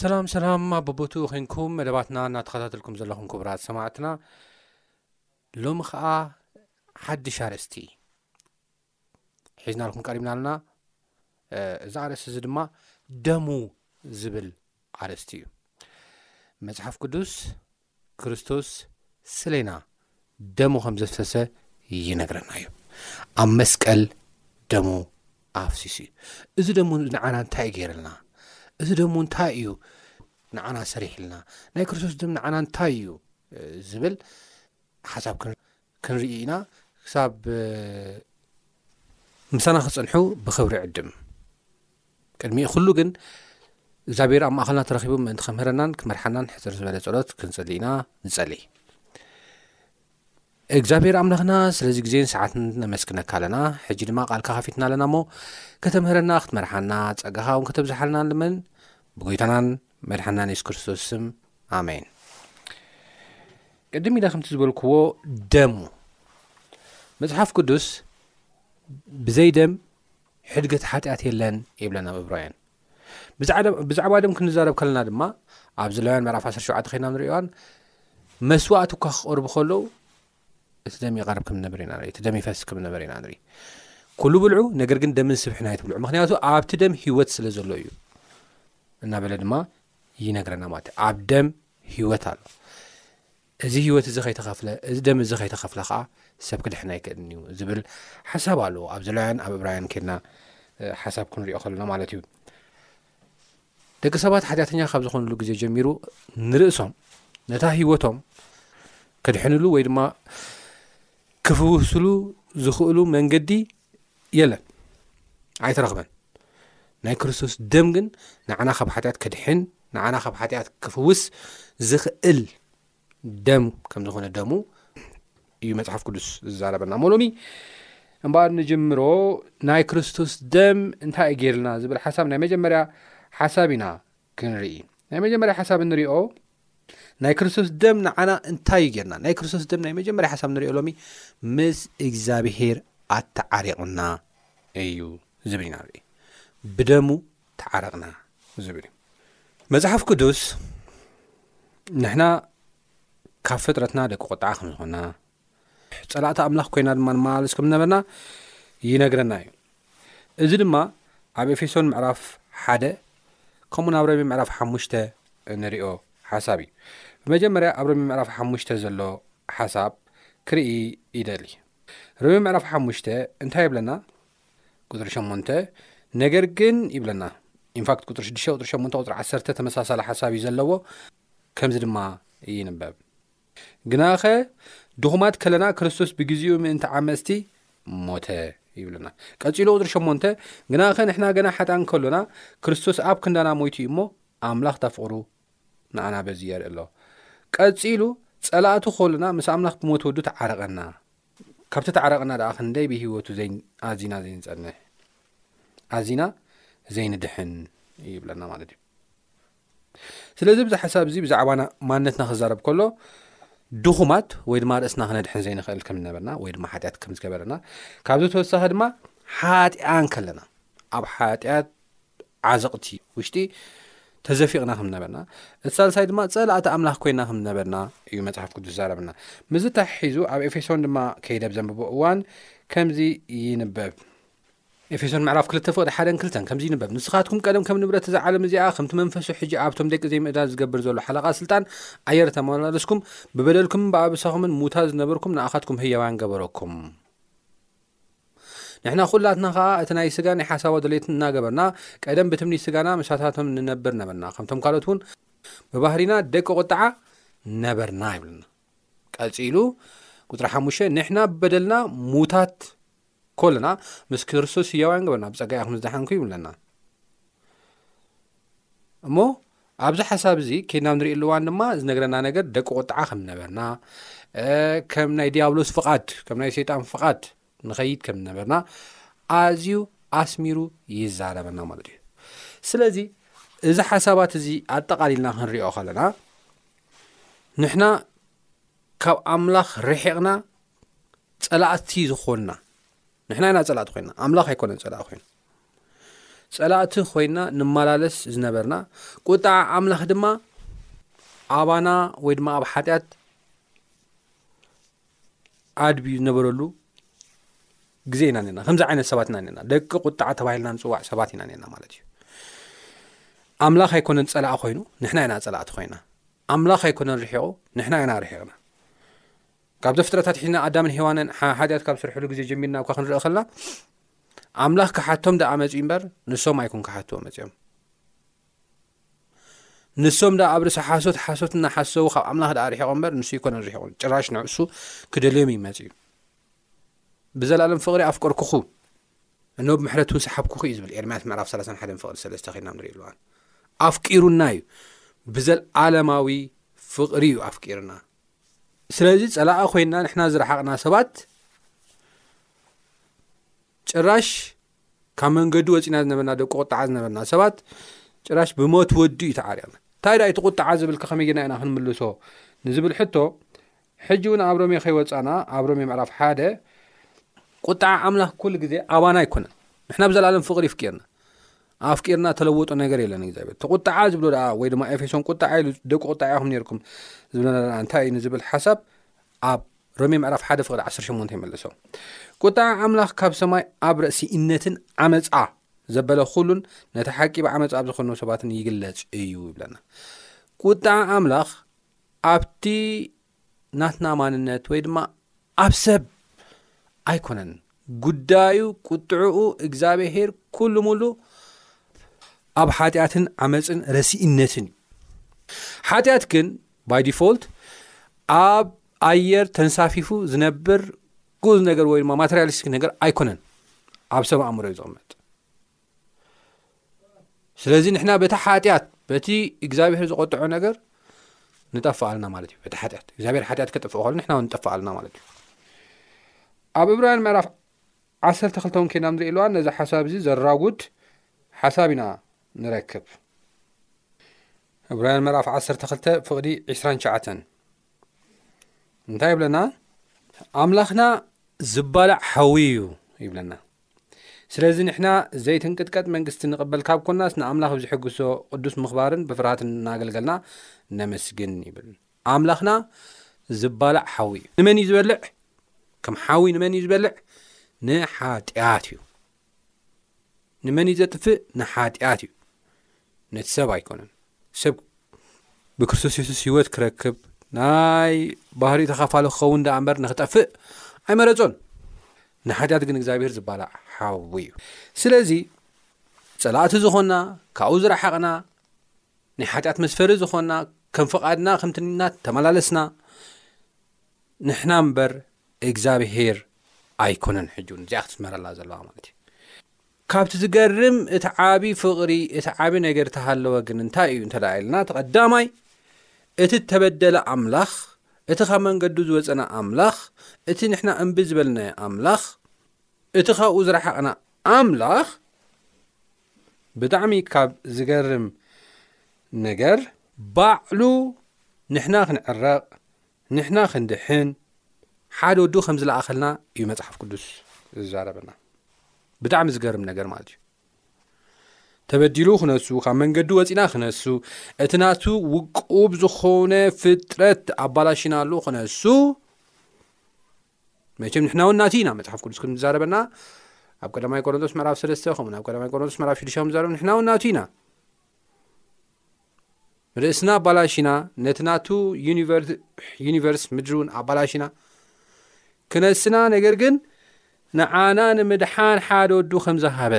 ሰላም ሰላም ኣብ ቦቦትኡ ኮንኩም መደባትና እናተኸታተልኩም ዘለኹም ክቡራት ሰማዕትና ሎሚ ኸዓ ሓድሽ ኣርእስቲ ሒዝናልኩም ቀሪብና ኣለና እዚ ኣርእስቲ እዚ ድማ ደሙ ዝብል ኣርእስቲ እዩ መፅሓፍ ቅዱስ ክርስቶስ ስለና ደሙ ከም ዘፍሰሰ ይነግረና እዩ። ኣብ መስቀል ደሙ ኣፍሲሱ እዩ። እዚ ደሙ ንዓና እንታይ ገይርልና? እዚ ደሙ እንታይ እዩ ንዓና ሰሪሕልና? ናይ ክርስቶስ ደም ንዓና እንታይ እዩ ዝብል ሓሳብ ክንርኢ ኢና ክሳብ ምሳና ክጽንሑ ብክብሪ ዕድም ቅድሚኡ ኩሉ ግን እግዚኣብሔር ኣብ ማእኸልና ተረኪቡ ምእንቲ ከምህረናን ክመርሓናን ሕፅር ዝበለ ፀሎት ክንፅሊ ኢና ንፀሊ እግዚኣብሔር ኣምላኽና ስለዚ ግዜን ሰዓት ነመስክነካ ኣለና ሕጂ ድማ ቃልካ ካፊትና ኣለና እሞ ከተምህረና ክትመርሓና ፀጋኻ እውን ከተብዝሓልና ንልመን ብጎይታናን መድሓና ንየሱስ ክርስቶስ ስም ኣሜን ቅድም ኢለ ከምቲ ዝበልክዎ ደሙ መጽሓፍ ቅዱስ ብዘይ ደም ሕድገት ሓጢኣት የለን ይብለን ኣብ እብራውያን ብዛዕባ ደም ክንዛረብ ከለና ድማ ኣብዚ ለውያን መራፍ 17 ኮይና ንሪእዋን መስዋእት እኳ ክቐርቡ ከለዉ እቲ ደም ይቐርብ ከም ዝነበረ ኢና ንርኢ እቲ ደም ይፈስ ከም ዝነበረ ኢና ንርኢ ኩሉ ብልዑ ነገር ግን ደምን ስብሕን ኣይትብልዑ ምክንያቱ ኣብቲ ደም ሂወት ስለ ዘሎ እዩ እናበለ ድማ ይነግረና ማለት እዩ ኣብ ደም ሂወት ኣሎ እዚ ሂወት እዚ ከይተኸፍለ እዚ ደም እዚ ከይተኸፍለ ከዓ ሰብ ክድሕን ኣይክእልን እዩ ዝብል ሓሳብ ኣለዎ ኣብ ዘሎውያን ኣብ እብራውያን ኬድና ሓሳብ ክንሪኦ ከለና ማለት እዩ ደቂ ሰባት ሓጢኣተኛ ካብ ዝኾኑሉ ግዜ ጀሚሩ ንርእሶም ነታ ህይወቶም ከድሕንሉ ወይ ድማ ክፍውስሉ ዝኽእሉ መንገዲ የለን ኣይተረኽበን ናይ ክርስቶስ ደም ግን ንዓና ካብ ሓጢኣት ከድሕን ንዓና ካብ ሓጢኣት ክፍውስ ዝኽእል ደም ከም ዝኾነ ደሙ እዩ መጽሓፍ ቅዱስ ዝዛረበና እሞ ሎሚ እምበኣር ንጅምሮ ናይ ክርስቶስ ደም እንታይ እዩ ገይርልና ዝብል ሓሳብ ናይ መጀመርያ ሓሳብ ኢና ክንርኢ ናይ መጀመርያ ሓሳብ ንሪኦ ናይ ክርስቶስ ደም ንዓና እንታይ እዩ ገርና ናይ ክርስቶስ ደም ናይ መጀመርያ ሓሳብ ንሪኦ ሎሚ ምስ እግዚኣብሄር ኣተዓሪቕና እዩ ዝብል ኢና ንርኢ ብደሙ ተዓረቕና ዝብል እዩ። መጽሓፍ ቅዱስ ንሕና ካብ ፍጥረትና ደቂ ቁጥዓ ከም ዝኾና ጸላእቲ ኣምላኽ ኮይና ድማ ንመላለስ ከም ዝነበርና ይነግረና እዩ። እዚ ድማ ኣብ ኤፌሶን ምዕራፍ ሓደ ከምኡ ናብ ረሚ ምዕራፍ ሓሙሽተ እንሪኦ ሓሳብ እዩ። ብመጀመርያ ኣብ ረሚ ምዕራፍ ሓሙሽተ ዘሎ ሓሳብ ክርኢ ይደሊ። ረሚ ምዕራፍ ሓሙሽተ እንታይ የብለና? ቁፅሪ ሸሞንተ ነገር ግን ይብለና ኢንፋክት ቁፅሪ ሽዱሽተ ቁፅሪ ሸሞንተ ቁፅሪ ዓሰርተ ተመሳሳሊ ሓሳብ እዩ ዘለዎ ከምዚ ድማ ይንበብ ግናኸ ድኹማት ከለና ክርስቶስ ብግዜኡ ምእንቲ ዓመፅቲ ሞተ ይብለና ቀፂሉ ቁፅሪ ሸሞንተ ግናኸ ንሕና ገና ሓጣን ከሎና ክርስቶስ ኣብ ክንዳና ሞይቱ እዩ እሞ ኣምላኽ ታፍቕሩ ንኣና በዚ የርኢ ኣሎ ቀፂሉ ፀላእቱ ከሉና ምስ ኣምላኽ ብሞት ወዱ ተዓረቐና ካብ ተታዓረቅና ደኣ ክንደይ ብሂወቱ ዘይ ኣዚና ዘይንጸንሕ ኣዚና ዘይንድሕን እዩ ይብለና ማለት እዩ ስለዚ ብዚ ሓሳብ እዚ ብዛዕባና ማንነትና ክዛረብ ከሎ ድኹማት ወይ ድማ ርእስና ክነድሕን ዘይንኽእል ከም ዝነበርና ወይ ድማ ሓጢኣት ከም ዝገበረና ካብዚ ተወሳኺ ድማ ሓጢኣን ከለና ኣብ ሓጢኣት ዓዘቕቲ ውሽጢ ተዘፊቕና ከም ነበርና እቲ ሳልሳይ ድማ ጸላእቲ ኣምላኽ ኮይና ከም ነበርና እዩ መጽሓፍ ቅዱስ ዝዛረብና ምዝ ተሓሒዙ ኣብ ኤፌሶን ድማ ከይደብ ዘንብቦ እዋን ከምዚ ይንበብ ኤፌሶን ምዕራፍ ክልተ ፍቕዲ ሓደን ክልተን ከምዚ ይንበብ ንስኻትኩም ቀደም ከም ንብረት እዛ ዓለም እዚኣ ከምቲ መንፈሱ ሕጂ ኣብቶም ደቂ ዘይምእዳን ዝገብር ዘሎ ሓለቓ ስልጣን ኣየር ተመላለስኩም ብበደልኩምን ብኣብሳኹምን ሙታ ዝነበርኩም ንኣኻትኩም ህያውያን ገበረኩም ንሕና ዅላትና ኸኣ እቲ ናይ ስጋ ናይ ሓሳቦ ድሌት እናገበርና ቀደም ብትምኒት ስጋና ምሳታቶም ንነብር ነበርና፣ ከምቶም ካልኦት እውን ብባህሪና ደቂ ቝጥዓ ነበርና ይብለና። ቀጺሉ ቁጽሪ ሓሙሽተ ንሕና ብበደልና ሙታት ኮለና ምስ ክርስቶስ ህያውያን ገበርና ብጸጋ ኢኹም ዝደሓንኩ ይብለና እሞ ኣብዚ ሓሳብ እዚ ኬድና ኣብ ንሪእሉ እዋን ድማ ዝነግረና ነገር ደቂ ቁጥዓ ከም ዝነበርና ከም ናይ ዲያብሎስ ፍቓድ ከም ናይ ሰይጣን ፍቓድ ንኸይድ ከም ዝነበርና ኣዝዩ ኣስሚሩ ይዛረበና ማለት እዩ ስለዚ እዚ ሓሳባት እዚ ኣጠቓሊልና ክንሪኦ ከለና ንሕና ካብ ኣምላኽ ርሒቕና ጸላእቲ ዝኾንና ንሕና ኢና ጸላእቲ ኮይና ኣምላኽ ኣይኮነን ጸላኢ ኮይኑ ጸላእቲ ኮይና ንመላለስ ዝነበርና ቁጣዓ ኣምላኽ ድማ ኣባና ወይ ድማ ኣብ ሓጢኣት ኣድብዩ ዝነበረሉ ግዜ ኢና ና ከምዚ ዓይነት ሰባት ኢና ና ደቂ ቁጣዓ ተባሂልና ንፅዋዕ ሰባት ኢና ና ማለት እዩ ኣምላኽ ኣይኮነን ፀላእ ኮይኑ ንሕና ኢና ፀላእቲ ኮይና ኣምላኽ ኣይኮነን ርሒቑ ንሕና ኢና ርሒቕና ካብ ዘፍጥረት ኣትሒዝና ኣዳምን ሄዋንን ሓጢኣት ካብ ዝስርሕሉ ግዜ ጀሚርና እኳ ክንርኢ ከልና ኣምላኽ ክሓቶም ደኣ መፅኡ እምበር ንሶም ኣይኮን ክሓትዎ መፅኦም ንሶም ዳኣ ኣብ ርእሲ ሓሶት ሓሶት እናሓሰቡ ካብ ኣምላኽ ዳኣ ርሒቆ እምበር ንሱ ይኮነ ርሒቁን ጭራሽ ንዕሱ ክደልዮም ይመፅ እዩ ብዘለኣለም ፍቕሪ ኣፍቀርኩኹ እኖ ብምሕረት እውን ሰሓብኩኹ እዩ ዝብል ኤርምያስ ምዕራፍ 31 ፍቕሪ ሰለስተ ኮይና ንሪኢ ኣለዋን ኣፍቂሩና እዩ ብዘለኣለማዊ ፍቕሪ እዩ ኣፍቂርና ስለዚ ጸላኢ ኮይና ንሕና ዝረሓቕና ሰባት ጭራሽ ካብ መንገዲ ወፂና ዝነበርና ደቂ ቁጣዓ ዝነበርና ሰባት ጭራሽ ብሞት ወዱ እዩ ተዓሪቕና እንታይ ዳእይቲ ቁጣዓ ዝብል ከኸመይ ጌና ኢና ክንምልሶ ንዝብል ሕቶ ሕጂ እውን ኣብ ሮሜ ከይወፃና ኣብ ሮሜ ምዕራፍ ሓደ ቁጣዓ ኣምላኽ ኩሉ ግዜ ኣባና ኣይኮነን ንሕና ብዘለኣለም ፍቕሪ ይፍቅርና ኣፍቂርና ተለወጦ ነገር የለን እግዚኣብሔር ተቁጣዓ ዝብሎ ደኣ ወይ ድማ ኤፌሶን ቁጣዓ ኢሉ ደቂ ቁጣዓ ኢኹም ነርኩም ዝብለና ደኣ እንታይ እዩ ንዝብል ሓሳብ ኣብ ሮሜ ምዕራፍ ሓደ ፍቅዲ 18 ይመለሶ ቁጣዓ ኣምላኽ ካብ ሰማይ ኣብ ርእሲእነትን ዓመፃ ዘበለ ኩሉን ነቲ ሓቂ ብዓመፃ ኣብ ዝኾኑ ሰባትን ይግለፅ እዩ ይብለና ቁጣዓ ኣምላኽ ኣብቲ ናትና ማንነት ወይ ድማ ኣብ ሰብ ኣይኮነን ጉዳዩ ቁጥዕኡ እግዚኣብሄር ኩሉ ሙሉ ኣብ ሓጢኣትን ዓመፅን ረሲእነትን እዩ ሓጢኣት ግን ባይ ዲፎልት ኣብ ኣየር ተንሳፊፉ ዝነብር ጉዝ ነገር ወይ ድማ ማተርያሊስቲክ ነገር ኣይኮነን ኣብ ሰብ ኣእምሮ እዩ ዝቕመጥ ስለዚ ንሕና በቲ ሓጢኣት በቲ እግዚኣብሄር ዝቆጥዖ ነገር ንጠፍእ ኣለና ማለት እዩ በቲ ሓጢኣት እግዚኣብሔር ሓጢኣት ከጥፍእ ከሉ ንሕና ንጠፍእ ኣለና ማለት እዩ ኣብ እብራውያን ምዕራፍ ዓሰርተ ክልተ ውን ከና ንሪኢ ኣለዋን ነዚ ሓሳብ እዚ ዘራጉድ ሓሳብ ኢና ንረክብ እብራውያን ምዕራፍ ዓሰርተ ክልተ ፍቕዲ ዕስራን ሸዓተን እንታይ ይብለና ኣምላኽና ዝባላዕ ሓዊ እዩ ይብለና ስለዚ ንሕና ዘይትንቅጥቀጥ መንግስቲ ንቕበል ካብ ኮናስ ንኣምላኽ ብዝሕግሶ ቅዱስ ምኽባርን ብፍርሃትን እናገልገልና ነመስግን ይብል። ኣምላኽና ዝባላዕ ሓዊ እዩ። ንመን እዩ ዝበልዕ? ከም ሓዊ ንመን እዩ ዝበልዕ? ንሓጢኣት እዩ። ንመን እዩ ዘጥፍእ? ንሓጢኣት እዩ። ነቲ ሰብ ኣይኮነን ሰብ ብክርስቶስ የሱስ ህይወት ክረክብ ናይ ባህሪኡ ተኻፋሉ ክኸውን ዳኣ እምበር ንክጠፍእ ኣይመረጾን ንሓጢኣት ግን እግዚኣብሄር ዝባላዕ ሓዊ እዩ ስለዚ ጸላእቲ ዝኾና ካብኡ ዝረሓቕና ናይ ሓጢኣት መስፈሪ ዝኾና ከም ፍቓድና ከምትንና ተመላለስና ንሕና እምበር እግዚኣብሄር ኣይኮነን ሕጂ እውን እዚኣ ክትስመረላ ዘለዋ ማለት እዩ ካብቲ ዝገርም እቲ ዓቢ ፍቕሪ እቲ ዓቢ ነገር ተሃለወ ግን እንታይ እዩ እንተ ኢልና እቲ ቀዳማይ እቲ እተበደለ ኣምላኽ እቲ ካብ መንገዱ ዝወጸና ኣምላኽ እቲ ንሕና እምቢ ዝበልናዮ ኣምላኽ እቲ ካብኡ ዝረሓቕና ኣምላኽ ብጣዕሚ ካብ ዝገርም ነገር ባዕሉ ንሕና ክንዕረቕ ንሕና ክንድሕን ሓደ ወዱ ከም ዝለኣኸልና እዩ መጽሓፍ ቅዱስ ዝዛረበና ብጣዕሚ ዝገርም ነገር ማለት እዩ ተበዲሉ ክነሱ ካብ መንገዲ ወፂና ክነሱ እቲ ናቱ ውቁብ ዝኾነ ፍጥረት ኣባላሽና ኣሉ ክነሱ መቸም ንሕና እውን ናት ኢና መፅሓፍ ቅዱስ ክም ዝዛረበና ኣብ ቀዳማይ ቆሮንቶስ ምዕራፍ ሰለስተ ከምኡ ናብ ቀዳማይ ቆሮንቶስ ምዕራፍ ሽዱሽተ ክም ዝዛረብ ንሕና እውን ናቱ ኢና ርእስና ኣባላሺና ነቲ ናቱ ዩኒቨርስ ምድሪውን ኣባላሺና ክነስና ነገር ግን ንዓና ንምድሓን ሓደ ወዱ ከም ዝሃበ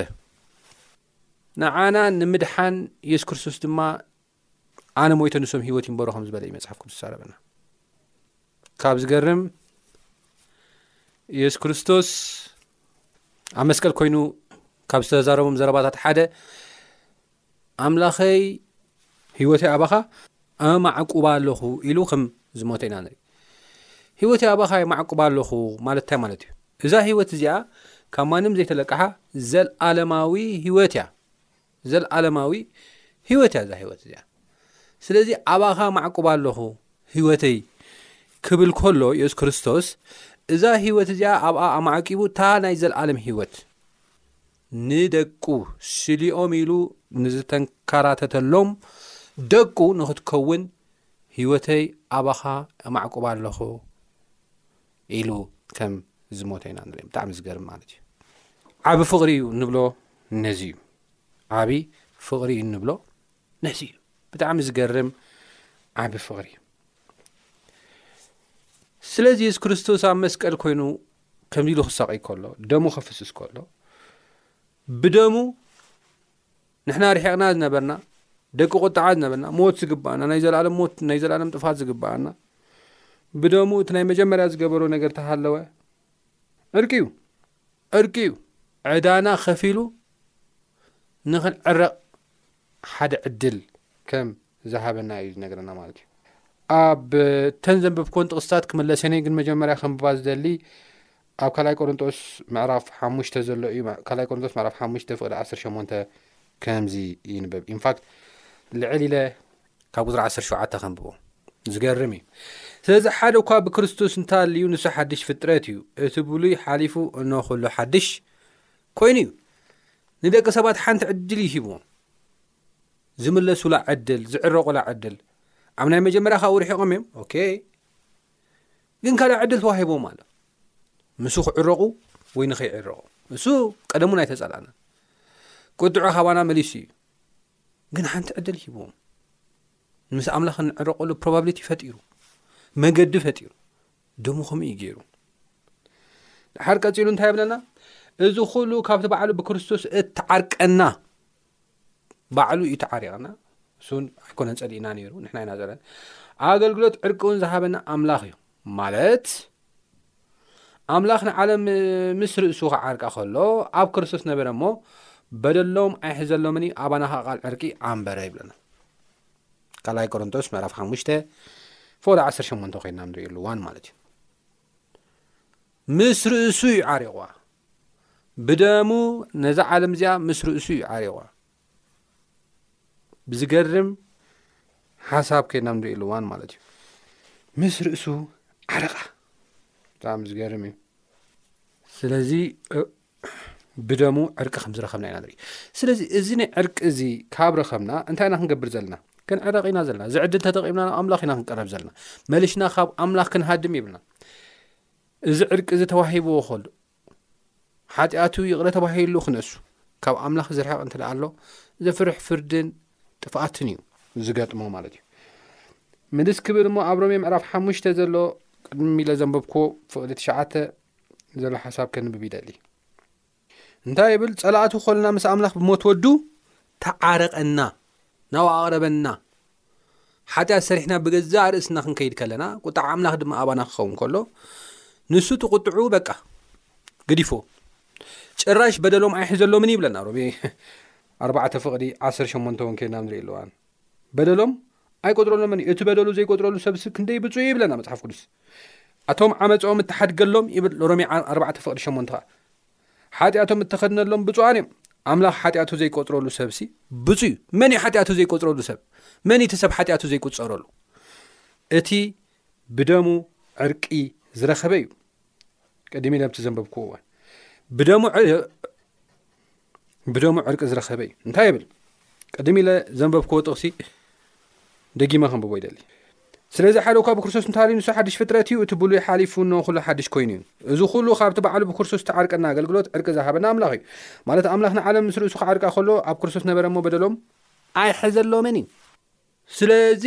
ንዓና ንምድሓን የሱስ ክርስቶስ ድማ ኣነ ሞይተ ንሶም ሂወት ይንበሮ ከም ዝበለ እዩ መፅሓፍ ቅዱስ ዛረበና ካብ ዝገርም የሱስ ክርስቶስ ኣብ መስቀል ኮይኑ ካብ ዝተዛረቦም ዘረባታት ሓደ ኣምላኸይ ህይወተይ ኣባኻ ኣማዕቁባ ኣለኹ ኢሉ ከም ዝሞተ ኢና ንርኢ። ህይወተይ ኣባኻ የማዕቁባ ኣለኹ ማለት እንታይ ማለት እዩ? እዛ ህይወት እዚኣ ካብ ማንም ዘይተለቅሓ ዘልኣለማዊ ህይወት እያ። ዘልኣለማዊ ህይወት እያ እዛ ህይወት እዚኣ። ስለዚ ኣባኻ ማዕቁባ ኣለኹ ህይወተይ ክብል ከሎ የሱስ ክርስቶስ እዛ ህይወት እዚኣ ኣብኣ ኣማዕቂቡ እታ ናይ ዘልኣለም ህይወት ንደቁ ስሊኦም ኢሉ ንዝተንከራተተሎም ደቁ ንኽትከውን ህይወተይ ኣባኻ ኣማዕቁባ ኣለኹ ኢሉ ከም ዝሞተ ኢና ንሪኦ ብጣዕሚ ዝገርም ማለት እዩ ዓብ ፍቕሪ እዩ እንብሎ ነዚ እዩ ዓብይ ፍቕሪ እዩ እንብሎ ነዚ እዩ ብጣዕሚ ዝገርም ዓብ ፍቕሪ እዩ ስለዚ የሱስ ክርስቶስ ኣብ መስቀል ኮይኑ ከምዚ ኢሉ ክሳቐይ ከሎ ደሙ ከፍስስ ከሎ ብደሙ ንሕና ርሒቕና ዝነበርና ደቂ ቁጣዓ ዝነበርና ሞት ዝግባኣና ናይ ዘለኣለም ሞት ናይ ዘለኣለም ጥፋት ዝግባኣና ብደሙ እቲ ናይ መጀመርያ ዝገበሮ ነገር ተሃለወ ዕርቂ እዩ ዕርቂ እዩ ዕዳና ከፊሉ ንክንዕረቕ ሓደ ዕድል ከም ዝሃበና እዩ ዝነግረና ማለት እዩ ኣብ ተን ዘንበብክወን ጥቕስታት ክምለሰኒ ግን መጀመርያ ከንብባ ዝደሊ ኣብ ካልኣይ ቆሮንጦስ ምዕራፍ ሓሙሽተ ዘሎ እዩ ካልኣይ ቆሮንጦስ ምዕራፍ ሓሙሽተ ፍቅዲ ዓሰርተ ሸሞንተ ከምዚ ይንበብ ኢንፋክት ልዕል ኢለ ካብ ቁፅሪ ዓሰርተ ሸውዓተ ከንብቦ ዝገርም እዩ ስለዚ ሓደ እኳ ብክርስቶስ እንተልዩ ንሱ ሓድሽ ፍጥረት እዩ እቲ ብሉይ ሓሊፉ እኖ ኩሉ ሓድሽ ኮይኑ እዩ ንደቂ ሰባት ሓንቲ ዕድል እዩ ሂብዎም ዝምለሱላ ዕድል ዝዕረቑላ ዕድል ኣብ ናይ መጀመርያ ካብኡ ርሒቖም እዮም ኦኬ ግን ካልእ ዕድል ተዋሂቦም ኣሎ ምስ ክዕረቑ ወይ ንኸይዕረቑ እሱ ቀደሙን ኣይተፀላእናን ቁጥዑ ካባና መሊሱ እዩ ግን ሓንቲ ዕድል ሂብዎም ምስ ኣምላኽ እንዕረቐሉ ፕሮባብሊቲ ፈጢሩ መገዲ ፈጢሩ ድሙ ከምኡ እዩ ገይሩ ድሓር ቀፂሉ እንታይ የብለና እዚ ኩሉ ካብቲ ባዕሉ ብክርስቶስ እትዓርቀና ባዕሉ እዩ ተዓሪቕና ን ኣይኮነን ፀሊእና ነይሩ ንሕና ኢና ዘለ ኣገልግሎት ዕርቂ እውን ዝሃበና ኣምላኽ እዩ ማለት ኣምላኽ ንዓለም ምስ ርእሱ ክዓርቃ ከሎ ኣብ ክርስቶስ ነበረ እሞ በደሎም ኣይሕዘሎምን ኣባና ኸ ቓል ዕርቂ ኣንበረ ይብለና ካልኣይ ቆሮንቶስ ምዕራፍ ሓሙሽተ ፎደ ዓሰርተ ሸሞንተ ኮይና ንሪእሉ እዋን ማለት እዩ ምስ ርእሱ እዩ ዓሪቑዋ ብደሙ ነዛ ዓለም እዚኣ ምስ ርእሱ እዩ ዓሪቑዋ ብዝገርም ሓሳብ ኮይና ንሪእሉ እዋን ማለት እዩ ምስ ርእሱ ዓረቓ ብጣዕሚ ዝገርም እዩ ስለዚ ብደሙ ዕርቂ ከም ዝረኸብና ኢና ንርኢ ስለዚ እዚ ናይ ዕርቂ እዚ ካብ ረኸብና እንታይ ኢና ክንገብር ዘለና ክንዕረቕ ኢና ዘለና እዚ ዕድል ተጠቒምና ናብ ኣምላኽ ኢና ክንቀረብ ዘለና መሊሽና ካብ ኣምላኽ ክንሃድም ይብልና እዚ ዕርቂ እዚ ተዋሂብዎ ከሉ ሓጢኣቱ ይቕረ ተባሂሉ ክነሱ ካብ ኣምላኽ ዝርሕቕ እንተ ደኣ ኣሎ ዘፍርሕ ፍርድን ጥፍኣትን እዩ ዝገጥሞ ማለት እዩ ምልስ ክብል እሞ ኣብ ሮሜ ምዕራፍ ሓሙሽተ ዘሎ ቅድሚ ኢለ ዘንበብክዎ ፍቕዲ ትሽዓተ ዘሎ ሓሳብ ከንብብ ይደሊ እንታይ ይብል ጸላእቲ ኮልና ምስ ኣምላኽ ብሞት ወዱ ተዓረቐና ናብ ኣቕረበና ሓጢኣት ሰሪሕና ብገዛእ ርእስና ክንከይድ ከለና ቁጣዕ ኣምላኽ ድማ ኣባና ክኸውን ከሎ ንሱ ትቁጥዑ በቃ ግዲፎ ጭራሽ በደሎም ኣይሕዘሎምን ይብለና ሮሜ ኣርባዕተ ፍቕዲ ዓሰር ሸሞንተ ወን ከይድና ንርኢ ኣለዋን በደሎም ኣይቆጽረሎምን እዩ እቲ በደሉ ዘይቆጽረሉ ሰብሲ ክንደይ ብፁዕ እዩ ይብለና መጽሓፍ ቅዱስ ኣቶም ዓመፀኦም እተሓድገሎም ይብል ሮሜ ኣርባዕተ ፍቕዲ ሸሞንተ ከዓ ሓጢኣቶም እተኸድነሎም ብፁዓን እዮም ኣምላኽ ሓጢኣቱ ዘይቆፅረሉ ሰብሲ ብፁ እዩ መን እዩ ሓጢኣቱ ዘይቆፅረሉ ሰብ መን እቲ ሰብ ሓጢኣቱ ዘይቁፀረሉ እቲ ብደሙ ዕርቂ ዝረኸበ እዩ ቅድሚ ነብቲ ዘንበብክዎ እዋን ብደሙ ብደሙ ዕርቂ ዝረኸበ እዩ እንታይ ይብል ቅድሚ ኢለ ዘንበብክዎ ጥቕሲ ደጊማ ከንብቦ ይደሊ ስለዚ ሓደ እኳ ብክርስቶስ እንተሃልዩ ንሱ ሓድሽ ፍጥረት እዩ እቲ ብሉይ ሓሊፉ ን ኩሉ ሓድሽ ኮይኑ እዩ እዚ ኩሉ ካብቲ በዕሉ ብክርስቶስ ተዓርቀና ኣገልግሎት ዕርቂ ዝሃበና ኣምላኽ እዩ ማለት ኣምላኽ ንዓለም ምስ ርእሱ ክዓርቃ ከሎ ኣብ ክርስቶስ ነበረ እሞ በደሎም ኣይሐዘሎምን እዩ ስለዚ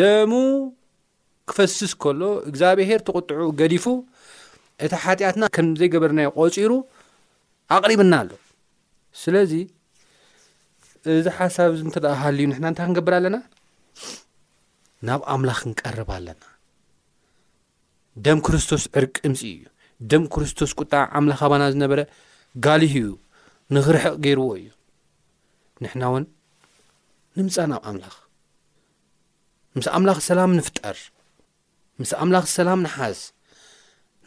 ደሙ ክፈስስ ከሎ እግዝኣብሄር ትቑጥዕኡ ገዲፉ እቲ ሓጢኣትና ከም ዘይገበርናዮ ቆጺሩ ኣቕሪብና ኣሎ ስለዚ እዚ ሓሳብ እዚ እንተ ሃልዩ ንሕና እንታይ ክንገብር ኣለና ናብ ኣምላኽ ክንቀርብ ኣለና ደም ክርስቶስ ዕርቂ ምፅ እዩ ደም ክርስቶስ ቁጣዕ ኣምላኽ ኣባና ዝነበረ ጋሊህ እዩ ንኽርሕቕ ገይርዎ እዩ ንሕና እውን ንምፃእ ናብ ኣምላኽ ምስ ኣምላኽ ሰላም ንፍጠር ምስ ኣምላኽ ሰላም ንሓዝ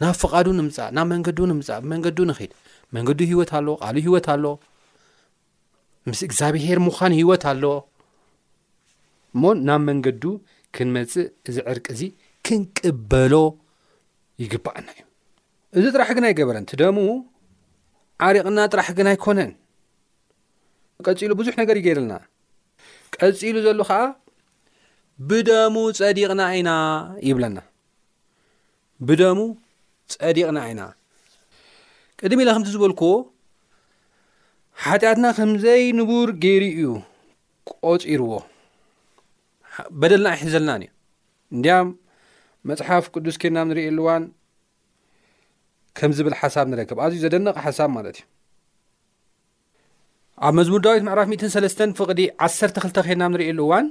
ናብ ፍቓዱ ንምፃእ ናብ መንገዱ ንምፃእ ብመንገዱ ንኽድ መንገዱ ሂወት ኣሎ ቃሉ ሂወት ኣሎ ምስ እግዚኣብሄር ምዃን ሂወት ኣሎ እሞ ናብ መንገዱ ክንመፅእ እዚ ዕርቂ እዚ ክንቅበሎ ይግባኣና እዩ እዚ ጥራሕ ግን ኣይገበረን ትደሙ ዓሪቕና ጥራሕ ግን ኣይኮነን ቀጺሉ ብዙሕ ነገር እዩ ገይርልና ቀጺሉ ዘሎ ከዓ ብደሙ ጸዲቕና ኢና ይብለና ብደሙ ጸዲቕና ኢና ቅድሚ ኢለ ከምቲ ዝበልክዎ ሓጢኣትና ከምዘይ ንቡር ገይሩ እዩ ቆፂርዎ በደልና ኣይሕዘልናን እዩ እንዲያም መፅሓፍ ቅዱስ ኬና ንርእየሉ ዋን ከም ዝብል ሓሳብ ንረክብ ኣዝዩ ዘደነቕ ሓሳብ ማለት እዩ ኣብ መዝሙር ዳዊት ምዕራፍ ሚእትን ሰለስተን ፍቕዲ ዓሰርተ ክልተ ኬና ንርእየሉ እዋን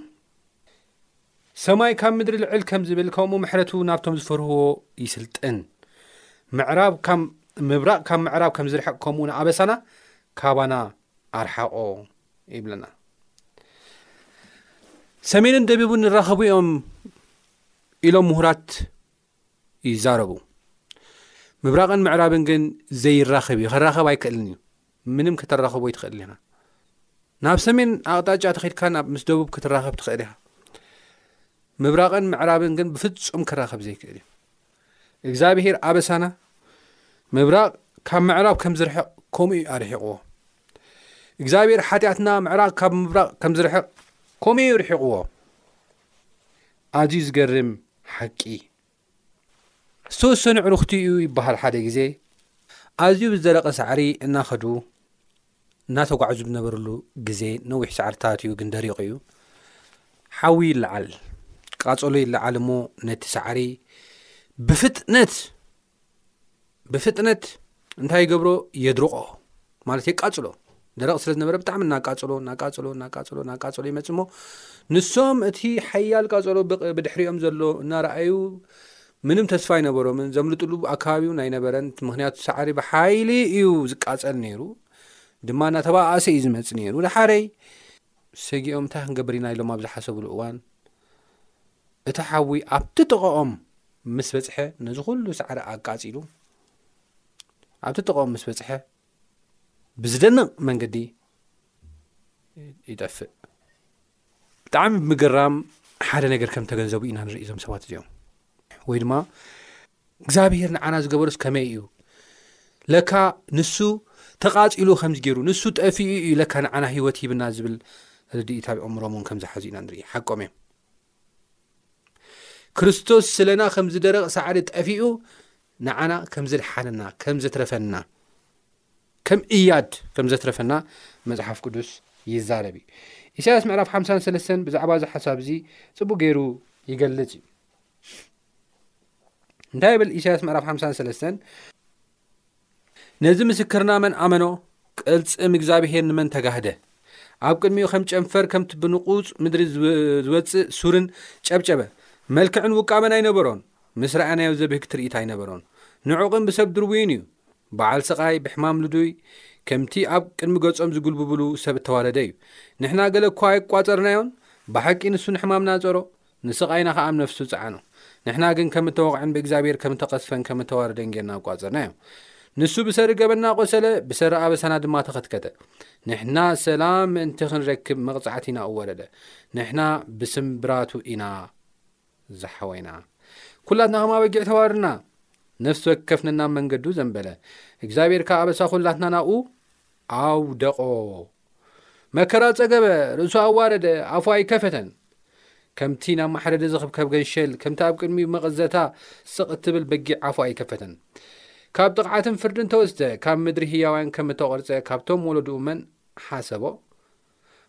ሰማይ ካብ ምድሪ ልዕል ከም ዝብል ከምኡ ምሕረቱ ናብቶም ዝፈርህዎ ይስልጥን ምዕራብ ካብ ምብራቕ ካብ ምዕራብ ከም ዝርሕቕ ከምኡ ንኣበሳና ካባና ኣርሓቆ ይብለና ሰሜንን ደቢቡን ንራኸቡ እዮም ኢሎም ምሁራት ይዛረቡ ምብራቅን ምዕራብን ግን ዘይራኸብ እዩ ክራኸብ ኣይክእልን እዩ ምንም ከተራኸቦ ኣይትኽእል ኢና ናብ ሰሜን ኣቅጣጫ ተኺድካ ናብ ምስ ደቡብ ክትራኸብ ትኽእል ኢኻ ምብራቅን ምዕራብን ግን ብፍፁም ክራኸብ ዘይክእል እዩ እግዚኣብሄር ኣበሳና ምብራቅ ካብ ምዕራብ ከም ዝርሕቕ ከምኡ እዩ ኣርሒቕዎ እግዚኣብሄር ሓጢኣትና ምዕራቅ ካብ ምብራቅ ከም ዝርሕቕ ከምኡ እዩ ርሒቕዎ ኣዝዩ ዝገርም ሓቂ ዝተወሰኑ ኣዕሩኽቲ እዩ ይበሃል ሓደ ግዜ ኣዝዩ ብዝደረቐ ሳዕሪ እናኸዱ እናተጓዕዙ ዝነበርሉ ግዜ ነዊሕ ሳዕርታት እዩ ግን ደሪቑ እዩ ሓዊ ይለዓል ቃፀሎ ይለዓል እሞ ነቲ ሳዕሪ ብፍጥነት ብፍጥነት እንታይ ይገብሮ የድርቆ ማለት የቃፅሎ ደረቕ ስለ ዝነበረ ብጣዕሚ እናቃፅሎ ናቃፅሎ ናቃፅሎ ናቃፅሎ ይመፅ እሞ ንሶም እቲ ሓያል ቃፀሎ ብድሕሪኦም ዘሎ እናረኣዩ ምንም ተስፋ ኣይነበሮምን ዘምልጥሉ ኣከባቢውን ኣይነበረን ምክንያቱ ሳዕሪ ብሓይሊ እዩ ዝቃፀል ነይሩ ድማ እናተባኣሰ እዩ ዝመፅ ነይሩ ድሓረይ ሰጊኦም እንታይ ክንገብር ኢና ኢሎም ኣብ ዝሓሰብሉ እዋን እቲ ሓዊ ኣብቲ ጥቐኦም ምስ በጽሐ ነዚ ኩሉ ሳዕሪ ኣቃጺሉ ኣብቲ ጥቐኦም ምስ በጽሐ ብዝደንቕ መንገዲ ይጠፍእ ብጣዕሚ ብምግራም ሓደ ነገር ከም ተገንዘቡ ኢና ንርኢ እዞም ሰባት እዚኦም ወይ ድማ እግዚኣብሄር ንዓና ዝገበሮስ ከመይ እዩ ለካ ንሱ ተቓጺሉ ከምዚ ገይሩ ንሱ ጠፍኡ እዩ ለካ ንዓና ህይወት ሂብና ዝብል ርድኢት ኣብ ኣእምሮም እውን ከም ዝሓዙ ኢና ንርኢ ሓቆም እዮም ክርስቶስ ስለና ከም ዝደረቕ ሳዕሪ ጠፍኡ ንዓና ከም ዝድሓነና ከም ዘትረፈና ከም እያድ ከም ዘትረፈና መፅሓፍ ቅዱስ ይዛረብ እዩ ኢሳያስ ምዕራፍ ሓ ሰለስተን ብዛዕባ እዚ ሓሳብ እዚ ፅቡቅ ገይሩ ይገልፅ እዩ እንታይ ይብል ኢሳያስ ምዕራፍ 53 ነዚ ምስክርና መን ኣመኖ ቅልፅም እግዚኣብሄር ንመን ተጋህደ ኣብ ቅድሚኡ ከም ጨንፈር ከምቲ ብንቑፅ ምድሪ ዝወፅእ ሱርን ጨብጨበ መልክዕን ውቃበን ኣይነበሮን ምስ ረኣናዮ ዘብህግ ትርኢት ኣይነበሮን ንዑቕን ብሰብ ድርቡይን እዩ በዓል ስቓይ ብሕማም ልዱይ ከምቲ ኣብ ቅድሚ ገጾም ዝጉልብብሉ ሰብ እተዋረደ እዩ ንሕና ገለ እኳ ኣይቋጸርናዮን ብሓቂ ንሱ ንሕማም ናጸሮ ንስቓይና ኸኣ ኣብ ነፍሱ ጸዓኖ። ንሕና ግን ከም እተወቕዐን ብእግዚኣብሄር ከም እተቐስፈን ከም እተዋረደን ጌርና ኣቋጸርናዮ። ንሱ ብሰሪ ገበንና ቈሰለ፣ ብሰሪ ኣበሳና ድማ ተኸትከተ። ንሕና ሰላም ምእንቲ ኽንረክብ መቕጻዕቲ ናብኡ ወረደ። ንሕና ብስምብራቱ ኢና ዝሓወይና። ኵላትና ኸም ኣበጊዕ ተዋረድና፣ ነፍሲ ወከፍ ነናብ መንገዱ ዘምበለ። እግዚኣብሄር ከኣ ኣበሳ ዅላትና ናብኡ ኣውደቖ። መከራ ጸገበ፣ ርእሱ ኣዋረደ፣ ኣፉ ኣይከፈተን። ከምቲ ናብ ማሕረዲ ዝኽብከብ ገንሸል፣ ከምቲ ኣብ ቅድሚኡ መቐዘታ ስቕ እትብል በጊዕ ኣፉ ኣይከፈተን። ካብ ጥቕዓትን ፍርድን ተወስደ፣ ካብ ምድሪ ህያውያን ከም እተቖርጸ ካብቶም ወለድኡ መን ሓሰቦ?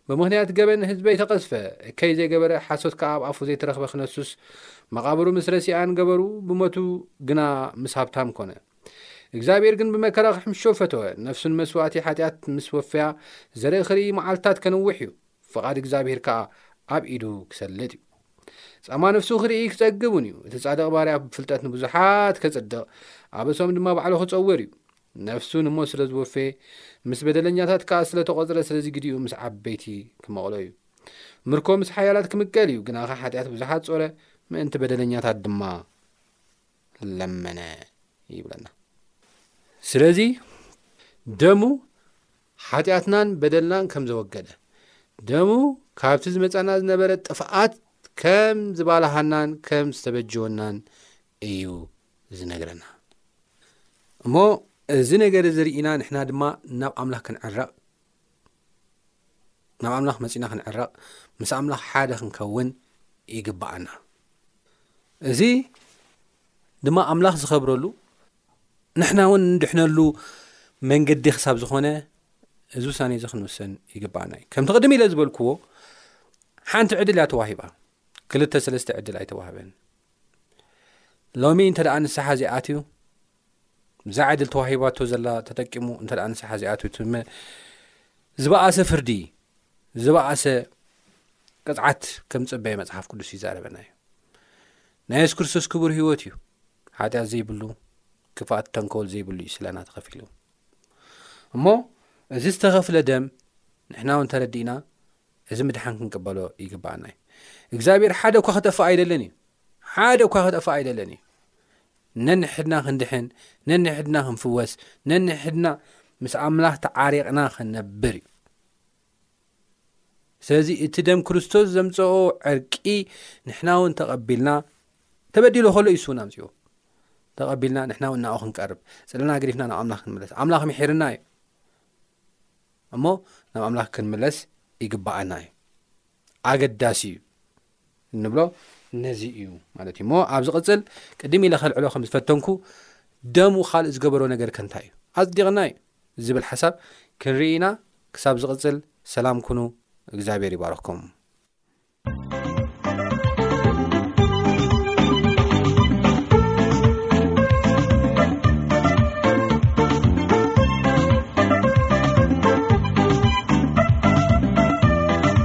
ብምኽንያት ገበን ህዝበይ ተቐዝፈ፣ እከይ ዘይገበረ ሓሶት ከኣ ኣብ ኣፉ ዘይተረኽበ ክነሱስ፣ መቓብሩ ምስ ረሲኣን ገበሩ፣ ብሞቱ ግና ምስ ሃብታም ኮነ። እግዚኣብሄር ግን ብመከራ ኺሕምሾ ፈተወ፣ ነፍሱ ንመስዋእቲ ሓጢኣት ምስ ወፈያ፣ ዘርኢ ኺርኢ መዓልትታት ኬንውሕ እዩ፣ ፍቓድ እግዚኣብሄር ከኣ ኣብ ኢዱ ኪሰልጥ እዩ። ጻማ ነፍሱ ኺርኢ ኪጸግብ እውን እዩ፣ እቲ ጻድቕ ባርያ ብፍልጠት ንብዙሓት ኬጽድቕ፣ ኣበሶም ድማ ባዕሉ ኺጸወር እዩ። ነፍሱ ንሞት ስለ ዝወፈየ፣ ምስ በደለኛታት ከኣ ስለ ተቖጽረ፣ ስለዚ ግዲኡ ምስ ዓበይቲ ኪመቕሎ እዩ። ምርኮ ምስ ሓያላት ኪምቀል እዩ፣ ግናኸ ሓጢኣት ብዙሓት ጾረ፣ ምእንቲ በደለኛታት ድማ። ለመነ ይብለና። ስለዚ ደሙ ሓጢኣትናን በደልናን ከም ዘወገደ ደሙ ካብቲ ዝመጻና ዝነበረ ጥፍኣት ከም ዝባልሃናን ከም ዝተበጀወናን እዩ ዝነግረና እሞ እዚ ነገር እዚ ርኢና ንሕና ድማ ናብ ኣምላኽ ክንዕረቕ ናብ ኣምላኽ መጺና ክንዕረቕ ምስ ኣምላኽ ሓደ ክንከውን ይግብኣና እዚ ድማ ኣምላኽ ዝኸብረሉ ንሕና እውን ንድሕነሉ መንገዲ ክሳብ ዝኾነ እዚ ውሳኔ እዚ ክንውሰን ይግብኣና እዩ ከምቲ ቅድሚ ኢለ ዝበልክዎ ሓንቲ ዕድል እያ ተዋሂባ ክልተ ሰለስተ ዕድል ኣይተዋህበን ሎሚ እንተ ደኣ ንስሓ እዚኣትዩ እዛ ዕድል ተዋሂባቶ ዘላ ተጠቂሙ እንተ ንስሓ ዚኣትዩ ትምመ ዝበኣሰ ፍርዲ ዝበኣሰ ቅፅዓት ከም ፅበየ መፅሓፍ ቅዱስ ይዛረበና እዩ ናይ የሱስ ክርስቶስ ክቡር ህይወት እዩ ሓጢኣት ዘይብሉ ክፍኣት ተንከወል ዘይብሉ እዩ ስለና ተኸፊሉ እሞ እዚ ዝተኸፍለ ደም ንሕና ውን ተረዲእና እዚ ምድሓን ክንቅበሎ ይግባኣና እዩ እግዚኣብሔር ሓደ እኳ ክጠፍእ ኣይደለን እዩ ሓደ እኳ ክጠፍእ ኣይደለን እዩ ነንሕድና ክንድሕን፣ ነንሕድና ክንፍወስ፣ ነንሕድና ምስ ኣምላኽ ተዓሪቕና ክንነብር እዩ። ስለዚ እቲ ደም ክርስቶስ ዘምፀኦ ዕርቂ ንሕና እውን ተቐቢልና ተበዲሉ ከሎ ኢሱ እውን ኣምፅዎ ተቐቢልና ንሕና እውን ናኡ ክንቀርብ ፅለና ግዲፍና ናብ ኣምላኽ ክንምለስ ኣምላኽ ምሒርና እዩ እሞ ናብ ኣምላኽ ክንምለስ ይግባኣና እዩ ኣገዳሲ እዩ እንብሎ ነዚ እዩ ማለት እዩ እሞ ኣብ ዝቕጽል ቅድም ኢለ ከልዕሎ ከም ዝፈተንኩ ደሙ ካልእ ዝገበሮ ነገር ከንታይ እዩ ኣጽዲቕና እዩ ዝብል ሓሳብ ክንርኢ ኢና ክሳብ ዝቕጽል ሰላም ኩኑ እግዚኣብሔር ይባረኩም